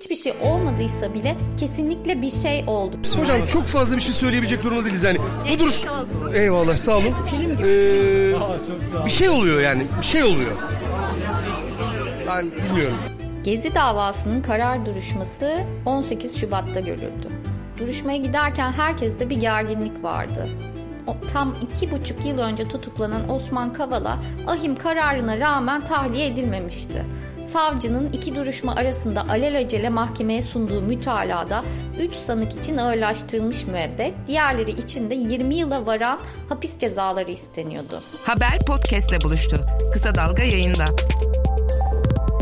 hiçbir şey olmadıysa bile kesinlikle bir şey oldu. Hocam çok fazla bir şey söyleyebilecek durumda değiliz yani. Bu duruş... olsun. Eyvallah sağ olun. Ee, bir şey oluyor yani. Bir şey oluyor. Ben bilmiyorum. Gezi davasının karar duruşması 18 Şubat'ta görüldü. Duruşmaya giderken herkeste bir gerginlik vardı. O, tam iki buçuk yıl önce tutuklanan Osman Kavala ahim kararına rağmen tahliye edilmemişti. Savcının iki duruşma arasında alelacele mahkemeye sunduğu mütalada 3 sanık için ağırlaştırılmış müebbet, diğerleri için de 20 yıla varan hapis cezaları isteniyordu. Haber podcastle buluştu. Kısa Dalga yayında.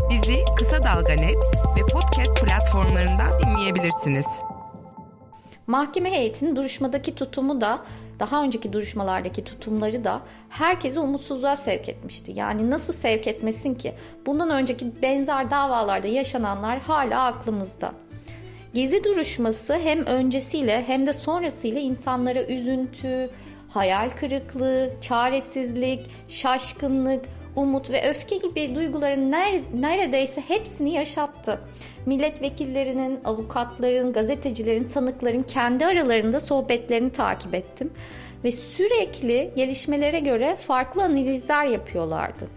Bizi Kısa Dalga Net ve podcast platformlarından dinleyebilirsiniz. Mahkeme heyetinin duruşmadaki tutumu da daha önceki duruşmalardaki tutumları da herkesi umutsuzluğa sevk etmişti. Yani nasıl sevk etmesin ki? Bundan önceki benzer davalarda yaşananlar hala aklımızda. Gezi duruşması hem öncesiyle hem de sonrasıyla insanlara üzüntü, hayal kırıklığı, çaresizlik, şaşkınlık, umut ve öfke gibi duyguların neredeyse hepsini yaşattı. Milletvekillerinin, avukatların, gazetecilerin, sanıkların kendi aralarında sohbetlerini takip ettim ve sürekli gelişmelere göre farklı analizler yapıyorlardı.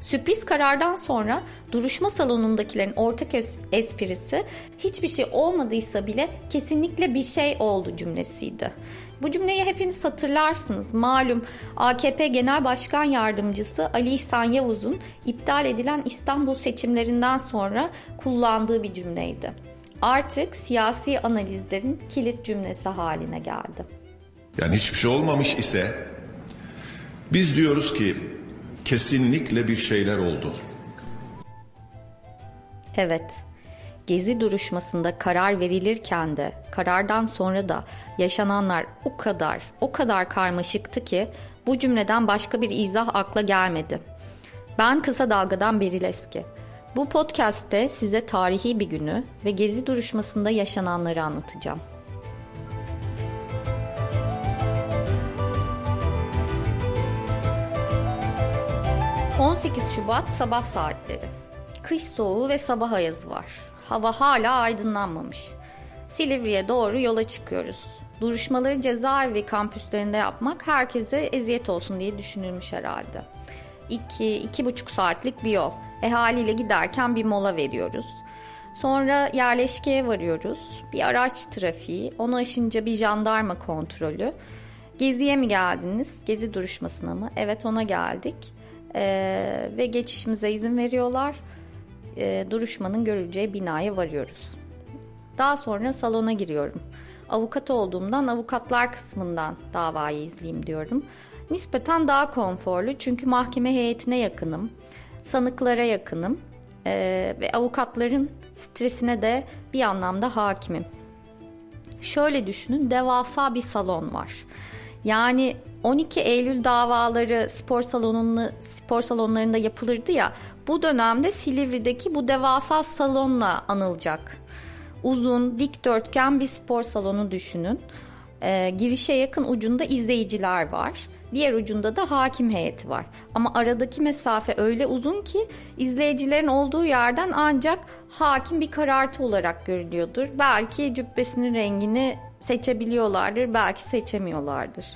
Sürpriz karardan sonra duruşma salonundakilerin ortak esprisi hiçbir şey olmadıysa bile kesinlikle bir şey oldu cümlesiydi. Bu cümleyi hepiniz hatırlarsınız. Malum AKP Genel Başkan Yardımcısı Ali İhsan Yavuz'un iptal edilen İstanbul seçimlerinden sonra kullandığı bir cümleydi. Artık siyasi analizlerin kilit cümlesi haline geldi. Yani hiçbir şey olmamış ise biz diyoruz ki kesinlikle bir şeyler oldu. Evet, Gezi duruşmasında karar verilirken de karardan sonra da yaşananlar o kadar o kadar karmaşıktı ki bu cümleden başka bir izah akla gelmedi. Ben Kısa Dalga'dan Beril Eski. Bu podcast'te size tarihi bir günü ve Gezi duruşmasında yaşananları anlatacağım. ...18 Şubat sabah saatleri. Kış soğuğu ve sabah ayazı var. Hava hala aydınlanmamış. Silivri'ye doğru yola çıkıyoruz. Duruşmaları cezaevi kampüslerinde yapmak herkese eziyet olsun diye düşünülmüş herhalde. İki, iki buçuk saatlik bir yol. E haliyle giderken bir mola veriyoruz. Sonra yerleşkeye varıyoruz. Bir araç trafiği, onu aşınca bir jandarma kontrolü. Geziye mi geldiniz? Gezi duruşmasına mı? Evet ona geldik. Ee, ve geçişimize izin veriyorlar e, duruşmanın görüleceği binaya varıyoruz. Daha sonra salona giriyorum. Avukat olduğumdan avukatlar kısmından davayı izleyeyim diyorum. Nispeten daha konforlu çünkü mahkeme heyetine yakınım, sanıklara yakınım ee, ve avukatların stresine de bir anlamda hakimim. Şöyle düşünün devasa bir salon var. Yani 12 Eylül davaları spor salonunu spor salonlarında yapılırdı ya. Bu dönemde Silivri'deki bu devasa salonla anılacak. Uzun, dikdörtgen bir spor salonu düşünün. Ee, girişe yakın ucunda izleyiciler var. Diğer ucunda da hakim heyeti var. Ama aradaki mesafe öyle uzun ki izleyicilerin olduğu yerden ancak hakim bir karartı olarak görülüyordur. Belki cübbesinin rengini seçebiliyorlardır, belki seçemiyorlardır.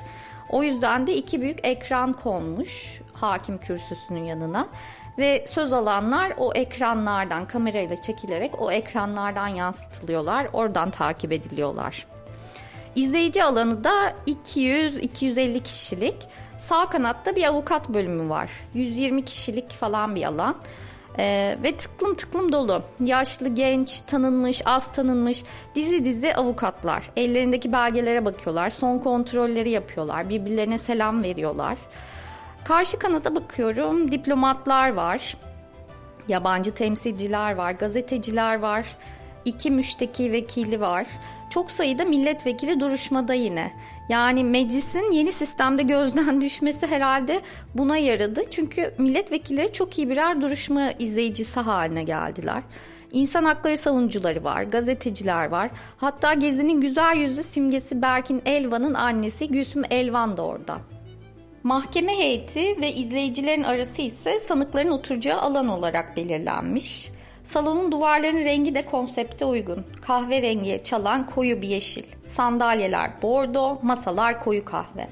O yüzden de iki büyük ekran konmuş hakim kürsüsünün yanına ve söz alanlar o ekranlardan kamerayla çekilerek o ekranlardan yansıtılıyorlar. Oradan takip ediliyorlar. İzleyici alanı da 200-250 kişilik. Sağ kanatta bir avukat bölümü var. 120 kişilik falan bir alan. Ee, ve tıklım tıklım dolu. Yaşlı, genç, tanınmış, az tanınmış dizi dizi avukatlar. Ellerindeki belgelere bakıyorlar. Son kontrolleri yapıyorlar. Birbirlerine selam veriyorlar. Karşı kanata bakıyorum. Diplomatlar var. Yabancı temsilciler var. Gazeteciler var. iki müşteki vekili var. Çok sayıda milletvekili duruşmada yine. Yani meclisin yeni sistemde gözden düşmesi herhalde buna yaradı. Çünkü milletvekilleri çok iyi birer duruşma izleyicisi haline geldiler. İnsan hakları savunucuları var, gazeteciler var. Hatta Gezi'nin güzel yüzlü simgesi Berkin Elvan'ın annesi Gülsüm Elvan da orada. Mahkeme heyeti ve izleyicilerin arası ise sanıkların oturacağı alan olarak belirlenmiş. Salonun duvarlarının rengi de konsepte uygun. Kahverengi çalan koyu bir yeşil. Sandalyeler bordo, masalar koyu kahve.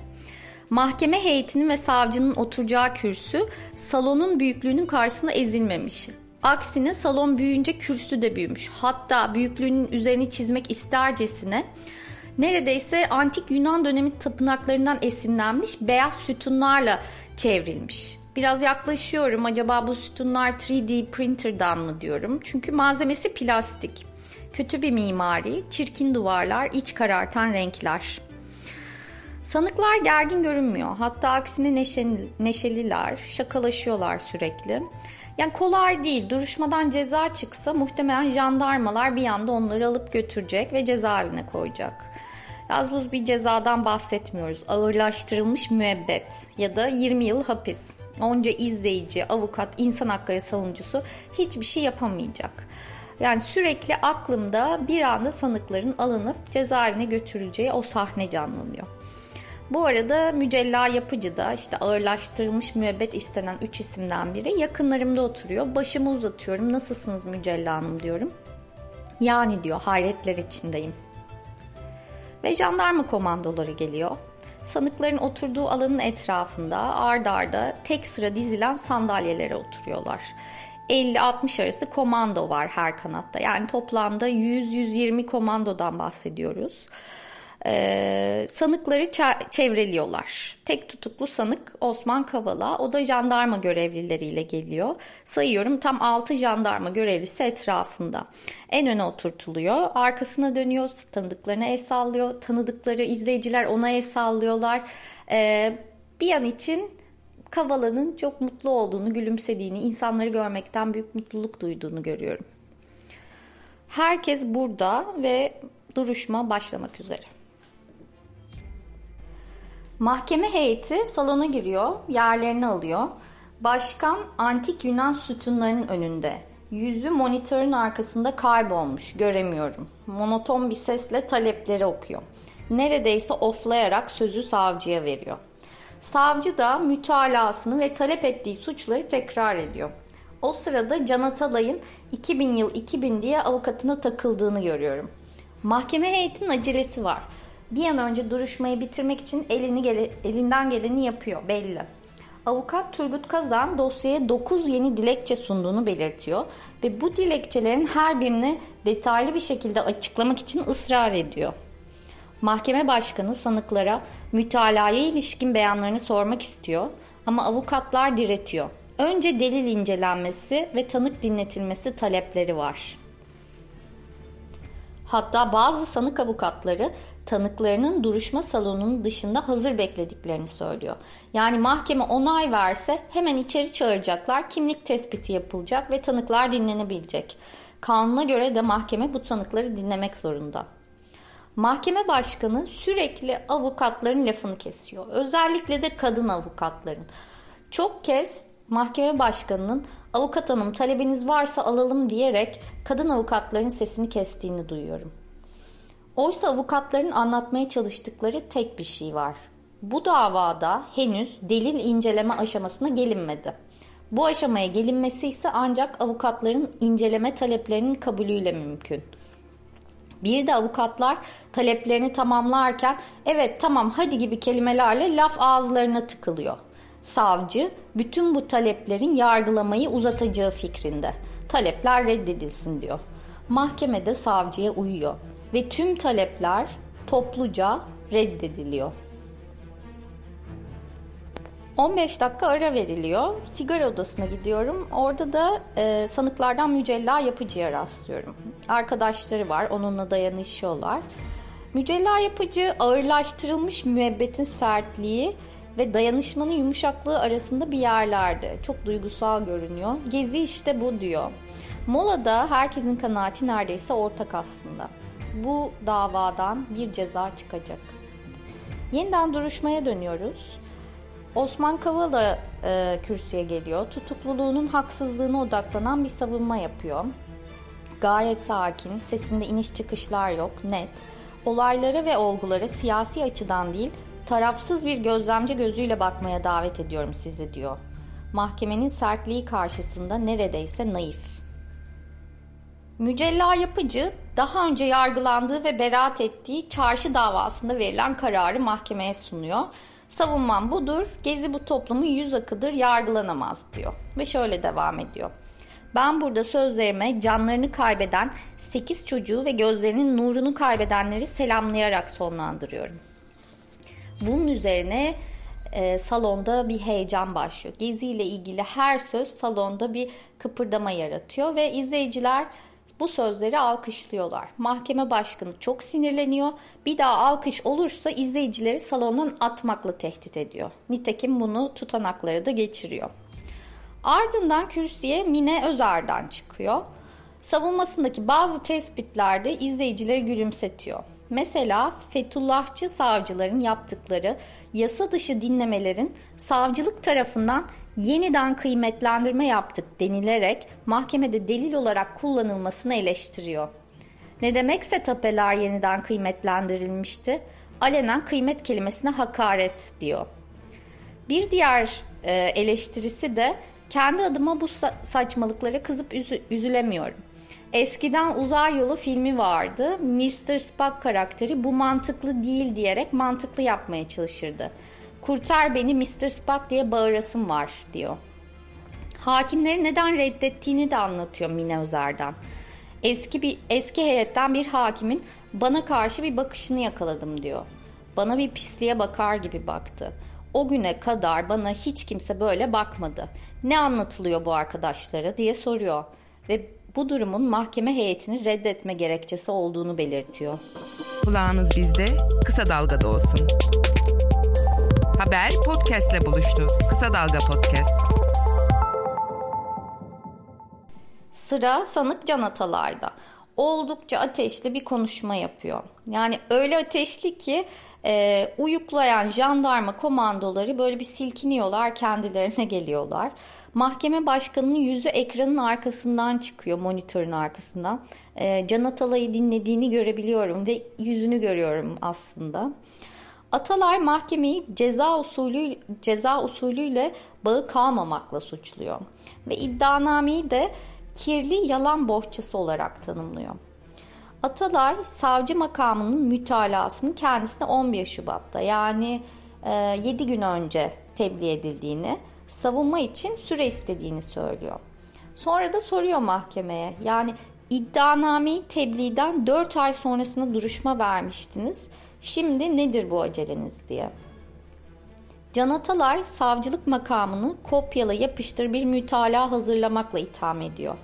Mahkeme heyetinin ve savcının oturacağı kürsü salonun büyüklüğünün karşısında ezilmemiş. Aksine salon büyüyünce kürsü de büyümüş. Hatta büyüklüğünün üzerini çizmek istercesine neredeyse antik Yunan dönemi tapınaklarından esinlenmiş beyaz sütunlarla çevrilmiş. Biraz yaklaşıyorum acaba bu sütunlar 3D printer'dan mı diyorum. Çünkü malzemesi plastik. Kötü bir mimari, çirkin duvarlar, iç karartan renkler. Sanıklar gergin görünmüyor. Hatta aksine neşeli, neşeliler, şakalaşıyorlar sürekli. Yani kolay değil. Duruşmadan ceza çıksa muhtemelen jandarmalar bir anda onları alıp götürecek ve cezaevine koyacak. Az buz bir cezadan bahsetmiyoruz. Ağırlaştırılmış müebbet ya da 20 yıl hapis. Onca izleyici, avukat, insan hakları savunucusu hiçbir şey yapamayacak. Yani sürekli aklımda bir anda sanıkların alınıp cezaevine götürüleceği o sahne canlanıyor. Bu arada Mücella Yapıcı da işte ağırlaştırılmış müebbet istenen üç isimden biri yakınlarımda oturuyor. Başımı uzatıyorum. Nasılsınız Mücella Hanım diyorum. Yani diyor hayretler içindeyim. Ve jandarma komandoları geliyor. Sanıkların oturduğu alanın etrafında ard arda tek sıra dizilen sandalyelere oturuyorlar. 50-60 arası komando var her kanatta. Yani toplamda 100-120 komandodan bahsediyoruz e, sanıkları çevreliyorlar. Tek tutuklu sanık Osman Kavala. O da jandarma görevlileriyle geliyor. Sayıyorum tam 6 jandarma görevlisi etrafında. En öne oturtuluyor. Arkasına dönüyor. Tanıdıklarına el sallıyor. Tanıdıkları izleyiciler ona el sallıyorlar. E, bir an için Kavala'nın çok mutlu olduğunu, gülümsediğini, insanları görmekten büyük mutluluk duyduğunu görüyorum. Herkes burada ve duruşma başlamak üzere. Mahkeme heyeti salona giriyor, yerlerini alıyor. Başkan antik Yunan sütunlarının önünde. Yüzü monitörün arkasında kaybolmuş, göremiyorum. Monoton bir sesle talepleri okuyor. Neredeyse oflayarak sözü savcıya veriyor. Savcı da mütalasını ve talep ettiği suçları tekrar ediyor. O sırada Can Atalay'ın 2000 yıl 2000 diye avukatına takıldığını görüyorum. Mahkeme heyetinin acelesi var bir an önce duruşmayı bitirmek için elini gele, elinden geleni yapıyor belli. Avukat Turgut Kazan dosyaya 9 yeni dilekçe sunduğunu belirtiyor ve bu dilekçelerin her birini detaylı bir şekilde açıklamak için ısrar ediyor. Mahkeme başkanı sanıklara mütalaya ilişkin beyanlarını sormak istiyor ama avukatlar diretiyor. Önce delil incelenmesi ve tanık dinletilmesi talepleri var. Hatta bazı sanık avukatları tanıklarının duruşma salonunun dışında hazır beklediklerini söylüyor. Yani mahkeme onay verse hemen içeri çağıracaklar, kimlik tespiti yapılacak ve tanıklar dinlenebilecek. Kanuna göre de mahkeme bu tanıkları dinlemek zorunda. Mahkeme başkanı sürekli avukatların lafını kesiyor. Özellikle de kadın avukatların. Çok kez mahkeme başkanının avukat hanım talebiniz varsa alalım diyerek kadın avukatların sesini kestiğini duyuyorum. Oysa avukatların anlatmaya çalıştıkları tek bir şey var. Bu davada henüz delil inceleme aşamasına gelinmedi. Bu aşamaya gelinmesi ise ancak avukatların inceleme taleplerinin kabulüyle mümkün. Bir de avukatlar taleplerini tamamlarken evet tamam hadi gibi kelimelerle laf ağızlarına tıkılıyor. Savcı bütün bu taleplerin yargılamayı uzatacağı fikrinde. Talepler reddedilsin diyor. Mahkemede savcıya uyuyor ve tüm talepler topluca reddediliyor. 15 dakika ara veriliyor. Sigara odasına gidiyorum. Orada da e, sanıklardan Mücella Yapıcı'ya rastlıyorum. Arkadaşları var. Onunla dayanışıyorlar. Mücella Yapıcı ağırlaştırılmış müebbetin sertliği ve dayanışmanın yumuşaklığı arasında bir yerlerde. Çok duygusal görünüyor. Gezi işte bu diyor. Molada herkesin kanaati neredeyse ortak aslında bu davadan bir ceza çıkacak. Yeniden duruşmaya dönüyoruz. Osman Kavala e, kürsüye geliyor. Tutukluluğunun haksızlığına odaklanan bir savunma yapıyor. Gayet sakin, sesinde iniş çıkışlar yok, net. Olaylara ve olgulara siyasi açıdan değil, tarafsız bir gözlemci gözüyle bakmaya davet ediyorum sizi diyor. Mahkemenin sertliği karşısında neredeyse naif. Mücella Yapıcı daha önce yargılandığı ve beraat ettiği çarşı davasında verilen kararı mahkemeye sunuyor. Savunmam budur, Gezi bu toplumu yüz akıdır yargılanamaz diyor. Ve şöyle devam ediyor. Ben burada sözlerime canlarını kaybeden 8 çocuğu ve gözlerinin nurunu kaybedenleri selamlayarak sonlandırıyorum. Bunun üzerine e, salonda bir heyecan başlıyor. Gezi ile ilgili her söz salonda bir kıpırdama yaratıyor ve izleyiciler bu sözleri alkışlıyorlar. Mahkeme başkanı çok sinirleniyor. Bir daha alkış olursa izleyicileri salondan atmakla tehdit ediyor. Nitekim bunu tutanakları da geçiriyor. Ardından kürsüye Mine Özer'den çıkıyor. Savunmasındaki bazı tespitlerde izleyicileri gülümsetiyor. Mesela Fethullahçı savcıların yaptıkları yasa dışı dinlemelerin savcılık tarafından yeniden kıymetlendirme yaptık denilerek mahkemede delil olarak kullanılmasını eleştiriyor. Ne demekse tapeler yeniden kıymetlendirilmişti. Alenen kıymet kelimesine hakaret diyor. Bir diğer e, eleştirisi de kendi adıma bu saçmalıklara kızıp üzü, üzülemiyorum. Eskiden uzay yolu filmi vardı. Mr. Spock karakteri bu mantıklı değil diyerek mantıklı yapmaya çalışırdı. Kurtar beni Mr. Spock diye bağırasım var diyor. Hakimleri neden reddettiğini de anlatıyor Mine Özer'den. Eski bir eski heyetten bir hakimin bana karşı bir bakışını yakaladım diyor. Bana bir pisliğe bakar gibi baktı. O güne kadar bana hiç kimse böyle bakmadı. Ne anlatılıyor bu arkadaşlara diye soruyor ve bu durumun mahkeme heyetini reddetme gerekçesi olduğunu belirtiyor. Kulağınız bizde, kısa dalgada olsun. Haber podcastle buluştu. Kısa Dalga Podcast. Sıra sanık Can Atalay'da. Oldukça ateşli bir konuşma yapıyor. Yani öyle ateşli ki e, uyuklayan jandarma komandoları böyle bir silkiniyorlar kendilerine geliyorlar. Mahkeme başkanının yüzü ekranın arkasından çıkıyor monitörün arkasından. E, Can Atalay'ı dinlediğini görebiliyorum ve yüzünü görüyorum aslında. Atalay mahkemeyi ceza usulü ceza usulüyle bağı kalmamakla suçluyor ve iddianameyi de kirli yalan bohçası olarak tanımlıyor. Atalay savcı makamının mütalasını kendisine 11 Şubat'ta yani 7 e, gün önce tebliğ edildiğini, savunma için süre istediğini söylüyor. Sonra da soruyor mahkemeye yani iddianameyi tebliğden 4 ay sonrasında duruşma vermiştiniz. Şimdi nedir bu aceleniz diye. Can Atalay savcılık makamını kopyala yapıştır bir mütalaa hazırlamakla itham ediyor.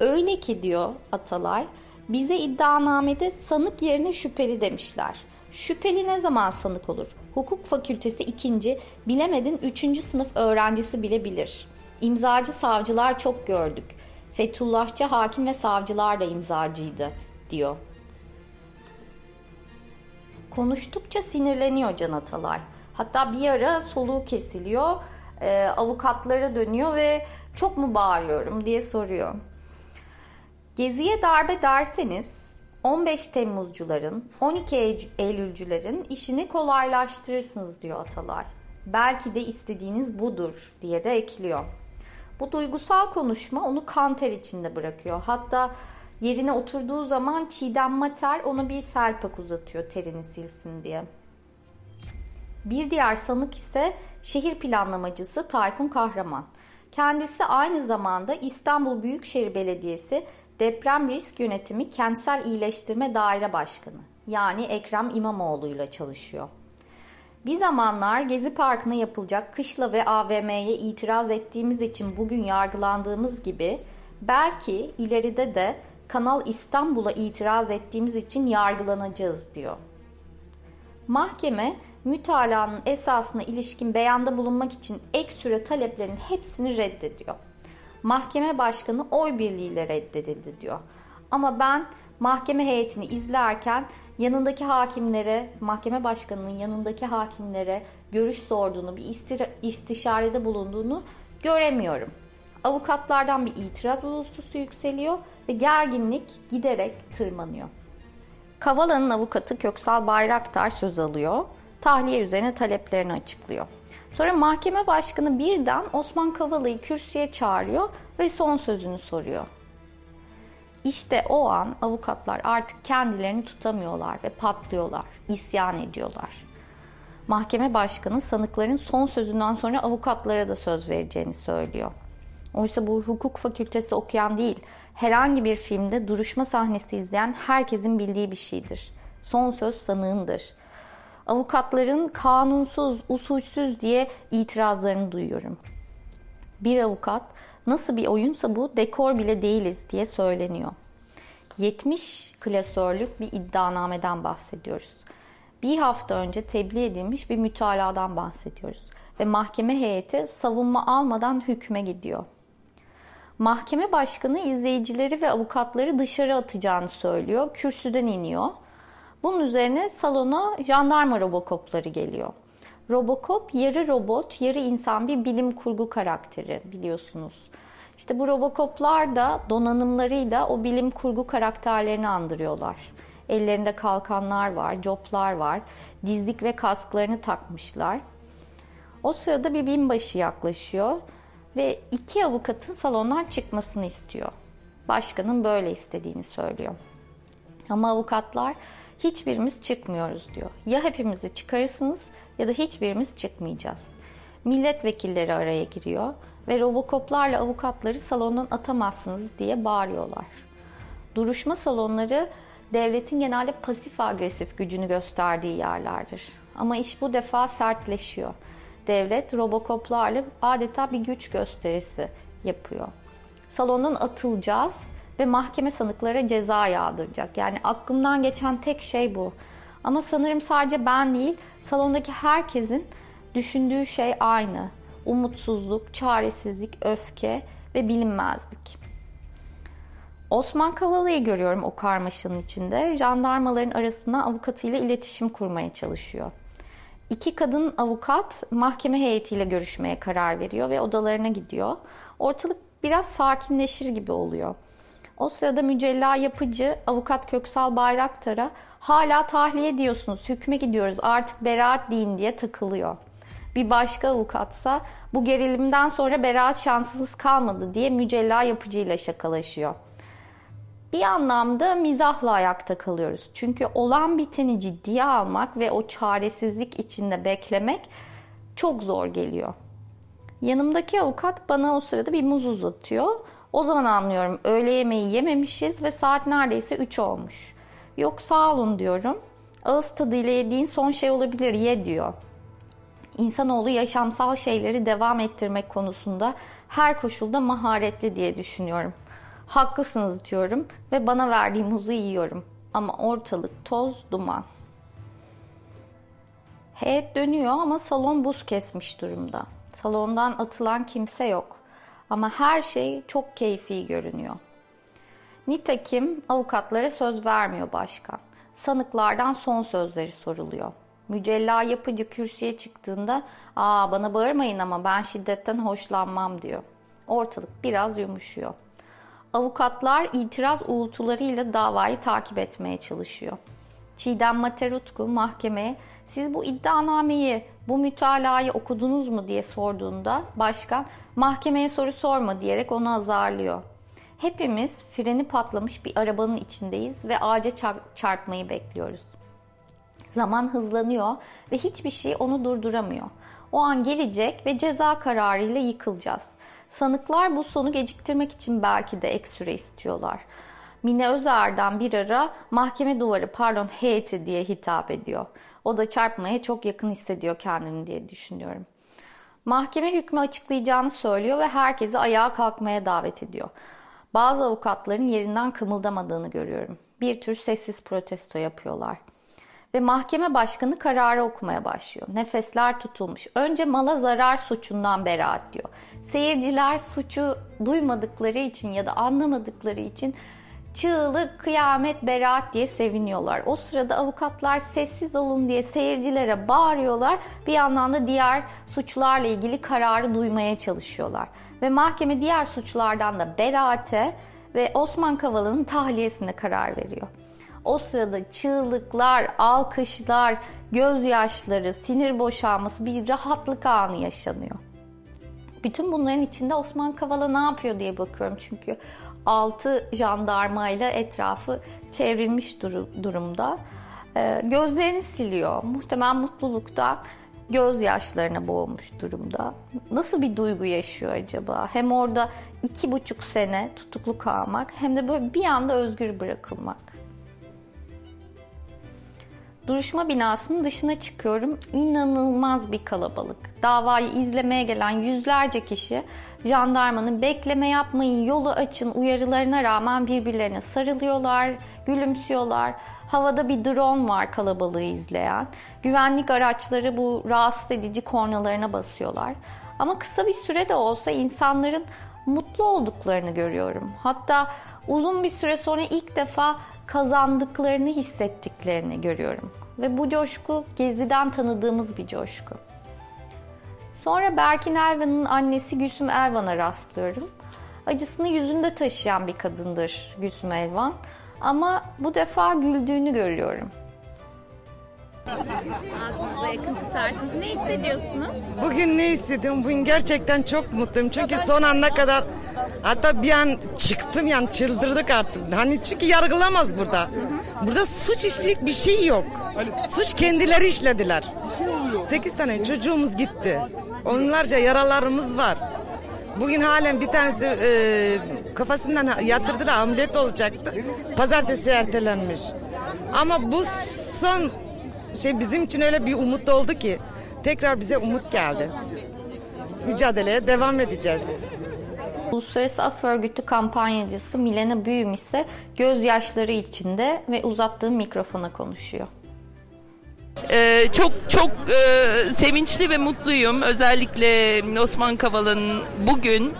Öyle ki diyor Atalay bize iddianamede sanık yerine şüpheli demişler. Şüpheli ne zaman sanık olur? Hukuk fakültesi ikinci, bilemedin üçüncü sınıf öğrencisi bile bilir. İmzacı savcılar çok gördük. Fethullahçı hakim ve savcılar da imzacıydı diyor. Konuştukça sinirleniyor Can Atalay. Hatta bir ara soluğu kesiliyor, e, avukatlara dönüyor ve çok mu bağırıyorum diye soruyor. Geziye darbe derseniz 15 Temmuzcuların, 12 Eylülcülerin işini kolaylaştırırsınız diyor Atalay. Belki de istediğiniz budur diye de ekliyor. Bu duygusal konuşma onu kanter içinde bırakıyor. Hatta yerine oturduğu zaman Çiğdem Mater ona bir selpak uzatıyor terini silsin diye. Bir diğer sanık ise şehir planlamacısı Tayfun Kahraman. Kendisi aynı zamanda İstanbul Büyükşehir Belediyesi Deprem Risk Yönetimi Kentsel İyileştirme Daire Başkanı yani Ekrem İmamoğlu ile çalışıyor. Bir zamanlar Gezi Parkı'na yapılacak kışla ve AVM'ye itiraz ettiğimiz için bugün yargılandığımız gibi belki ileride de Kanal İstanbul'a itiraz ettiğimiz için yargılanacağız diyor. Mahkeme mütalanın esasına ilişkin beyanda bulunmak için ek süre taleplerinin hepsini reddediyor mahkeme başkanı oy birliğiyle reddedildi diyor. Ama ben mahkeme heyetini izlerken yanındaki hakimlere, mahkeme başkanının yanındaki hakimlere görüş sorduğunu, bir istişarede bulunduğunu göremiyorum. Avukatlardan bir itiraz uluslusu yükseliyor ve gerginlik giderek tırmanıyor. Kavala'nın avukatı Köksal Bayraktar söz alıyor. Tahliye üzerine taleplerini açıklıyor. Sonra mahkeme başkanı birden Osman Kavala'yı kürsüye çağırıyor ve son sözünü soruyor. İşte o an avukatlar artık kendilerini tutamıyorlar ve patlıyorlar, isyan ediyorlar. Mahkeme başkanı sanıkların son sözünden sonra avukatlara da söz vereceğini söylüyor. Oysa bu hukuk fakültesi okuyan değil, herhangi bir filmde duruşma sahnesi izleyen herkesin bildiği bir şeydir. Son söz sanığındır. Avukatların kanunsuz, usulsüz diye itirazlarını duyuyorum. Bir avukat nasıl bir oyunsa bu dekor bile değiliz diye söyleniyor. 70 klasörlük bir iddianameden bahsediyoruz. Bir hafta önce tebliğ edilmiş bir mütaladan bahsediyoruz. Ve mahkeme heyeti savunma almadan hükme gidiyor. Mahkeme başkanı izleyicileri ve avukatları dışarı atacağını söylüyor. Kürsüden iniyor. Bunun üzerine salona jandarma robokopları geliyor. Robocop yarı robot, yarı insan bir bilim kurgu karakteri biliyorsunuz. İşte bu robokoplar da donanımlarıyla o bilim kurgu karakterlerini andırıyorlar. Ellerinde kalkanlar var, coplar var, dizlik ve kasklarını takmışlar. O sırada bir binbaşı yaklaşıyor ve iki avukatın salondan çıkmasını istiyor. Başkanın böyle istediğini söylüyor. Ama avukatlar hiçbirimiz çıkmıyoruz diyor. Ya hepimizi çıkarırsınız ya da hiçbirimiz çıkmayacağız. Milletvekilleri araya giriyor ve robokoplarla avukatları salondan atamazsınız diye bağırıyorlar. Duruşma salonları devletin genelde pasif agresif gücünü gösterdiği yerlerdir. Ama iş bu defa sertleşiyor. Devlet robokoplarla adeta bir güç gösterisi yapıyor. Salondan atılacağız ve mahkeme sanıklara ceza yağdıracak. Yani aklımdan geçen tek şey bu. Ama sanırım sadece ben değil, salondaki herkesin düşündüğü şey aynı. Umutsuzluk, çaresizlik, öfke ve bilinmezlik. Osman Kavala'yı görüyorum o karmaşanın içinde. Jandarmaların arasına avukatıyla iletişim kurmaya çalışıyor. İki kadın avukat mahkeme heyetiyle görüşmeye karar veriyor ve odalarına gidiyor. Ortalık biraz sakinleşir gibi oluyor. O sırada mücella yapıcı avukat Köksal Bayraktar'a hala tahliye diyorsunuz, hükme gidiyoruz artık beraat deyin diye takılıyor. Bir başka avukatsa bu gerilimden sonra beraat şanssız kalmadı diye mücella yapıcıyla şakalaşıyor. Bir anlamda mizahla ayakta kalıyoruz. Çünkü olan biteni ciddiye almak ve o çaresizlik içinde beklemek çok zor geliyor. Yanımdaki avukat bana o sırada bir muz uzatıyor. O zaman anlıyorum öğle yemeği yememişiz ve saat neredeyse 3 olmuş. Yok sağ olun diyorum. Ağız tadıyla yediğin son şey olabilir ye diyor. İnsanoğlu yaşamsal şeyleri devam ettirmek konusunda her koşulda maharetli diye düşünüyorum. Haklısınız diyorum ve bana verdiği muzu yiyorum. Ama ortalık toz duman. Heyet dönüyor ama salon buz kesmiş durumda. Salondan atılan kimse yok. Ama her şey çok keyfi görünüyor. Nitekim avukatlara söz vermiyor başkan. Sanıklardan son sözleri soruluyor. Mücella yapıcı kürsüye çıktığında ''Aa bana bağırmayın ama ben şiddetten hoşlanmam.'' diyor. Ortalık biraz yumuşuyor. Avukatlar itiraz uğultularıyla davayı takip etmeye çalışıyor. Çiğdem Materutku mahkemeye siz bu iddianameyi, bu mütalayı okudunuz mu diye sorduğunda başkan mahkemeye soru sorma diyerek onu azarlıyor. Hepimiz freni patlamış bir arabanın içindeyiz ve ağaca çarpmayı bekliyoruz. Zaman hızlanıyor ve hiçbir şey onu durduramıyor. O an gelecek ve ceza kararıyla yıkılacağız. Sanıklar bu sonu geciktirmek için belki de ek süre istiyorlar. Mine Özer'den bir ara mahkeme duvarı pardon heyeti diye hitap ediyor. O da çarpmaya çok yakın hissediyor kendini diye düşünüyorum. Mahkeme hükmü açıklayacağını söylüyor ve herkesi ayağa kalkmaya davet ediyor. Bazı avukatların yerinden kımıldamadığını görüyorum. Bir tür sessiz protesto yapıyorlar. Ve mahkeme başkanı kararı okumaya başlıyor. Nefesler tutulmuş. Önce mala zarar suçundan beraat diyor. Seyirciler suçu duymadıkları için ya da anlamadıkları için çığlık, kıyamet, beraat diye seviniyorlar. O sırada avukatlar sessiz olun diye seyircilere bağırıyorlar. Bir yandan da diğer suçlarla ilgili kararı duymaya çalışıyorlar. Ve mahkeme diğer suçlardan da beraate ve Osman Kavala'nın tahliyesine karar veriyor. O sırada çığlıklar, alkışlar, gözyaşları, sinir boşalması bir rahatlık anı yaşanıyor. Bütün bunların içinde Osman Kavala ne yapıyor diye bakıyorum çünkü altı jandarmayla etrafı çevrilmiş durumda. Ee, gözlerini siliyor. Muhtemelen mutlulukta gözyaşlarına boğulmuş durumda. Nasıl bir duygu yaşıyor acaba? Hem orada iki buçuk sene tutuklu kalmak hem de böyle bir anda özgür bırakılmak. Duruşma binasının dışına çıkıyorum. İnanılmaz bir kalabalık. Davayı izlemeye gelen yüzlerce kişi jandarmanın bekleme yapmayın, yolu açın uyarılarına rağmen birbirlerine sarılıyorlar, gülümsüyorlar. Havada bir drone var kalabalığı izleyen. Güvenlik araçları bu rahatsız edici kornalarına basıyorlar. Ama kısa bir süre de olsa insanların mutlu olduklarını görüyorum. Hatta uzun bir süre sonra ilk defa kazandıklarını hissettiklerini görüyorum. Ve bu coşku Gezi'den tanıdığımız bir coşku. Sonra Berkin Elvan'ın annesi Gülsüm Elvan'a rastlıyorum. Acısını yüzünde taşıyan bir kadındır Gülsüm Elvan. Ama bu defa güldüğünü görüyorum. Ağzınıza yakın tutarsınız. Ne hissediyorsunuz? Bugün ne hissediyorum? Bugün gerçekten çok mutluyum. Çünkü son ana kadar hatta bir an çıktım yani çıldırdık artık. Hani çünkü yargılamaz burada. Burada suç işleyecek bir şey yok. Suç kendileri işlediler. Sekiz tane çocuğumuz gitti. Onlarca yaralarımız var. Bugün halen bir tanesi e, kafasından yatırdılar ameliyat olacaktı. Pazartesi ertelenmiş. Ama bu son şey bizim için öyle bir umut oldu ki tekrar bize umut geldi. Mücadeleye devam edeceğiz. Uluslararası Af Örgütü kampanyacısı Milena Büyüm ise gözyaşları içinde ve uzattığı mikrofona konuşuyor. Ee, çok çok e, sevinçli ve mutluyum. Özellikle Osman Kavala'nın bugün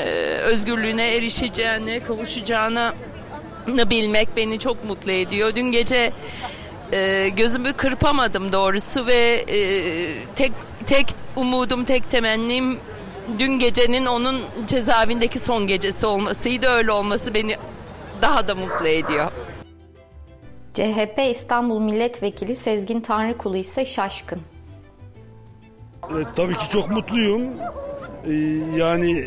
e, özgürlüğüne erişeceğini, kavuşacağını bilmek beni çok mutlu ediyor. Dün gece e, gözümü kırpamadım doğrusu ve e, tek tek umudum, tek temennim dün gecenin onun cezaevindeki son gecesi olmasıydı. Öyle olması beni daha da mutlu ediyor. CHP İstanbul Milletvekili Sezgin Tanrıkulu ise şaşkın. E, tabii ki çok mutluyum. E, yani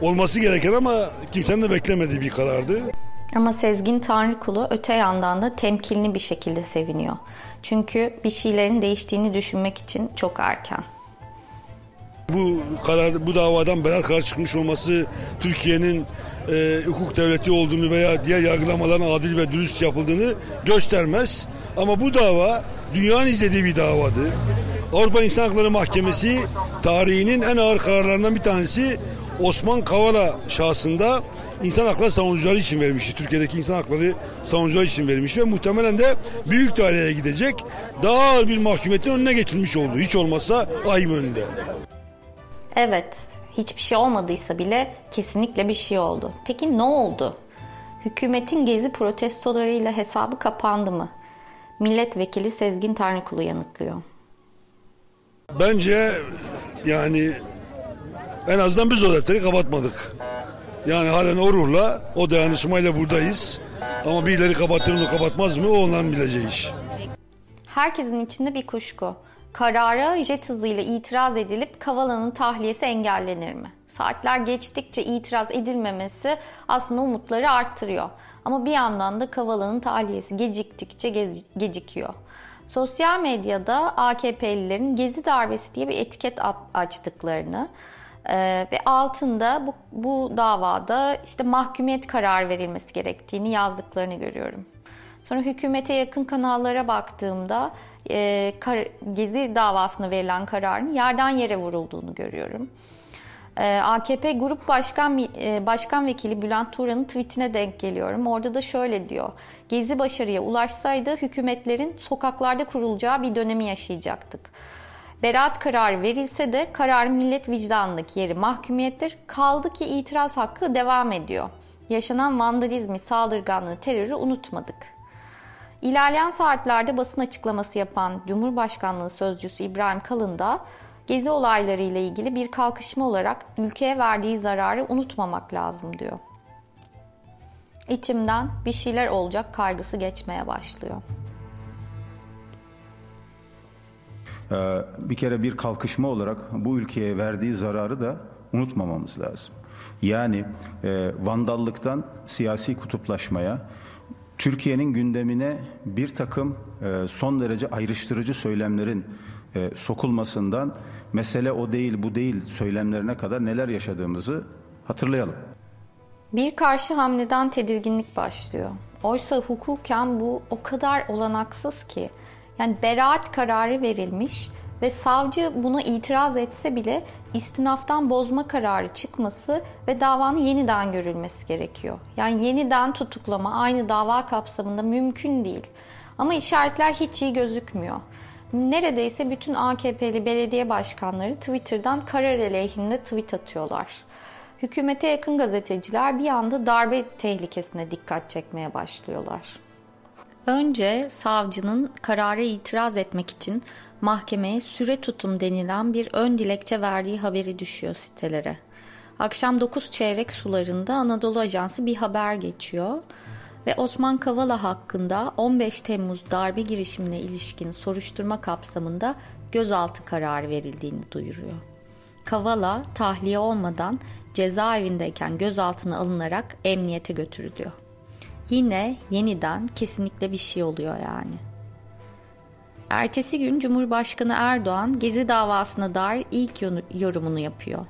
olması gereken ama kimsenin de beklemediği bir karardı. Ama Sezgin Tanrıkulu öte yandan da temkinli bir şekilde seviniyor. Çünkü bir şeylerin değiştiğini düşünmek için çok erken. Bu karar, bu davadan beraat karar çıkmış olması Türkiye'nin e, hukuk devleti olduğunu veya diğer yargılamaların adil ve dürüst yapıldığını göstermez. Ama bu dava dünyanın izlediği bir davadı. Avrupa İnsan Hakları Mahkemesi tarihinin en ağır kararlarından bir tanesi Osman Kavala şahsında insan hakları savunucuları için vermişti. Türkiye'deki insan hakları savunucuları için verilmiş ve muhtemelen de büyük daireye gidecek daha ağır bir mahkumiyetin önüne geçilmiş oldu. Hiç olmazsa ayım önünde. Evet, hiçbir şey olmadıysa bile kesinlikle bir şey oldu. Peki ne oldu? Hükümetin gezi protestolarıyla hesabı kapandı mı? Milletvekili Sezgin Tanrıkulu yanıtlıyor. Bence yani en azından biz o defteri kapatmadık. Yani halen o ruhla, o dayanışmayla buradayız. Ama birileri kapatır mı kapatmaz mı o onların bileceği iş. Herkesin içinde bir kuşku. Karara jet hızıyla itiraz edilip Kavala'nın tahliyesi engellenir mi? Saatler geçtikçe itiraz edilmemesi aslında umutları arttırıyor. Ama bir yandan da Kavala'nın tahliyesi geciktikçe gecikiyor. Sosyal medyada AKP'lilerin gezi darbesi diye bir etiket açtıklarını, ee, ve altında bu, bu davada işte mahkumiyet karar verilmesi gerektiğini yazdıklarını görüyorum. Sonra hükümete yakın kanallara baktığımda e, kar, Gezi davasına verilen kararın yerden yere vurulduğunu görüyorum. E, AKP Grup Başkan e, Başkan Vekili Bülent Turan'ın tweetine denk geliyorum. Orada da şöyle diyor. Gezi başarıya ulaşsaydı hükümetlerin sokaklarda kurulacağı bir dönemi yaşayacaktık. Beraat kararı verilse de karar millet vicdanındaki yeri mahkumiyettir. Kaldı ki itiraz hakkı devam ediyor. Yaşanan vandalizmi, saldırganlığı, terörü unutmadık. İlerleyen saatlerde basın açıklaması yapan Cumhurbaşkanlığı Sözcüsü İbrahim Kalın da gezi olayları ile ilgili bir kalkışma olarak ülkeye verdiği zararı unutmamak lazım diyor. İçimden bir şeyler olacak kaygısı geçmeye başlıyor. Bir kere bir kalkışma olarak bu ülkeye verdiği zararı da unutmamamız lazım. Yani e, vandallıktan siyasi kutuplaşmaya, Türkiye'nin gündemine bir takım e, son derece ayrıştırıcı söylemlerin e, sokulmasından mesele o değil bu değil söylemlerine kadar neler yaşadığımızı hatırlayalım. Bir karşı hamleden tedirginlik başlıyor. Oysa hukuken bu o kadar olanaksız ki. Yani beraat kararı verilmiş ve savcı buna itiraz etse bile istinaftan bozma kararı çıkması ve davanın yeniden görülmesi gerekiyor. Yani yeniden tutuklama aynı dava kapsamında mümkün değil. Ama işaretler hiç iyi gözükmüyor. Neredeyse bütün AKP'li belediye başkanları Twitter'dan karar aleyhinde tweet atıyorlar. Hükümete yakın gazeteciler bir anda darbe tehlikesine dikkat çekmeye başlıyorlar. Önce savcının karara itiraz etmek için mahkemeye süre tutum denilen bir ön dilekçe verdiği haberi düşüyor sitelere. Akşam 9 çeyrek sularında Anadolu Ajansı bir haber geçiyor ve Osman Kavala hakkında 15 Temmuz darbe girişimine ilişkin soruşturma kapsamında gözaltı kararı verildiğini duyuruyor. Kavala tahliye olmadan cezaevindeyken gözaltına alınarak emniyete götürülüyor. Yine yeniden kesinlikle bir şey oluyor yani. Ertesi gün Cumhurbaşkanı Erdoğan Gezi davasına dair ilk yorumunu yapıyor.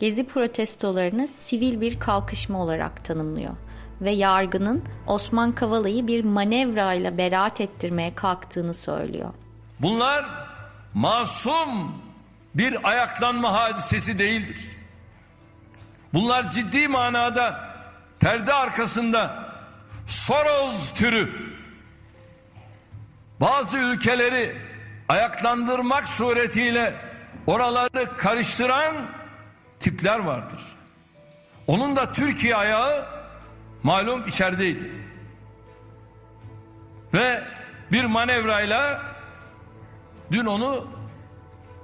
Gezi protestolarını sivil bir kalkışma olarak tanımlıyor ve yargının Osman Kavala'yı bir manevrayla beraat ettirmeye kalktığını söylüyor. Bunlar masum bir ayaklanma hadisesi değildir. Bunlar ciddi manada perde arkasında Soros türü bazı ülkeleri ayaklandırmak suretiyle oraları karıştıran tipler vardır. Onun da Türkiye ayağı malum içerideydi. Ve bir manevrayla dün onu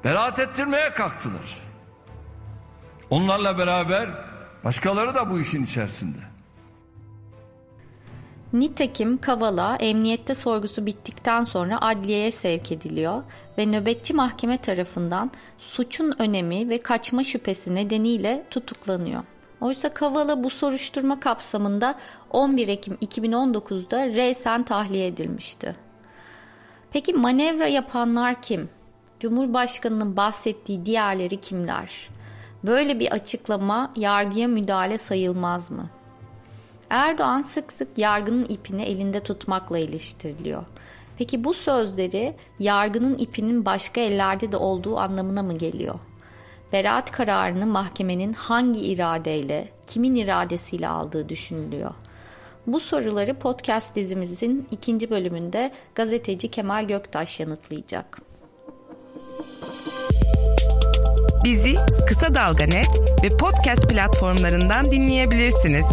beraat ettirmeye kalktılar. Onlarla beraber başkaları da bu işin içerisinde. Nitekim Kavala emniyette sorgusu bittikten sonra adliyeye sevk ediliyor ve nöbetçi mahkeme tarafından suçun önemi ve kaçma şüphesi nedeniyle tutuklanıyor. Oysa Kavala bu soruşturma kapsamında 11 Ekim 2019'da reysen tahliye edilmişti. Peki manevra yapanlar kim? Cumhurbaşkanının bahsettiği diğerleri kimler? Böyle bir açıklama yargıya müdahale sayılmaz mı? Erdoğan sık sık yargının ipini elinde tutmakla iliştiriliyor. Peki bu sözleri yargının ipinin başka ellerde de olduğu anlamına mı geliyor? Beraat kararını mahkemenin hangi iradeyle, kimin iradesiyle aldığı düşünülüyor. Bu soruları podcast dizimizin ikinci bölümünde gazeteci Kemal Göktaş yanıtlayacak. Bizi Kısa Dalga ve podcast platformlarından dinleyebilirsiniz.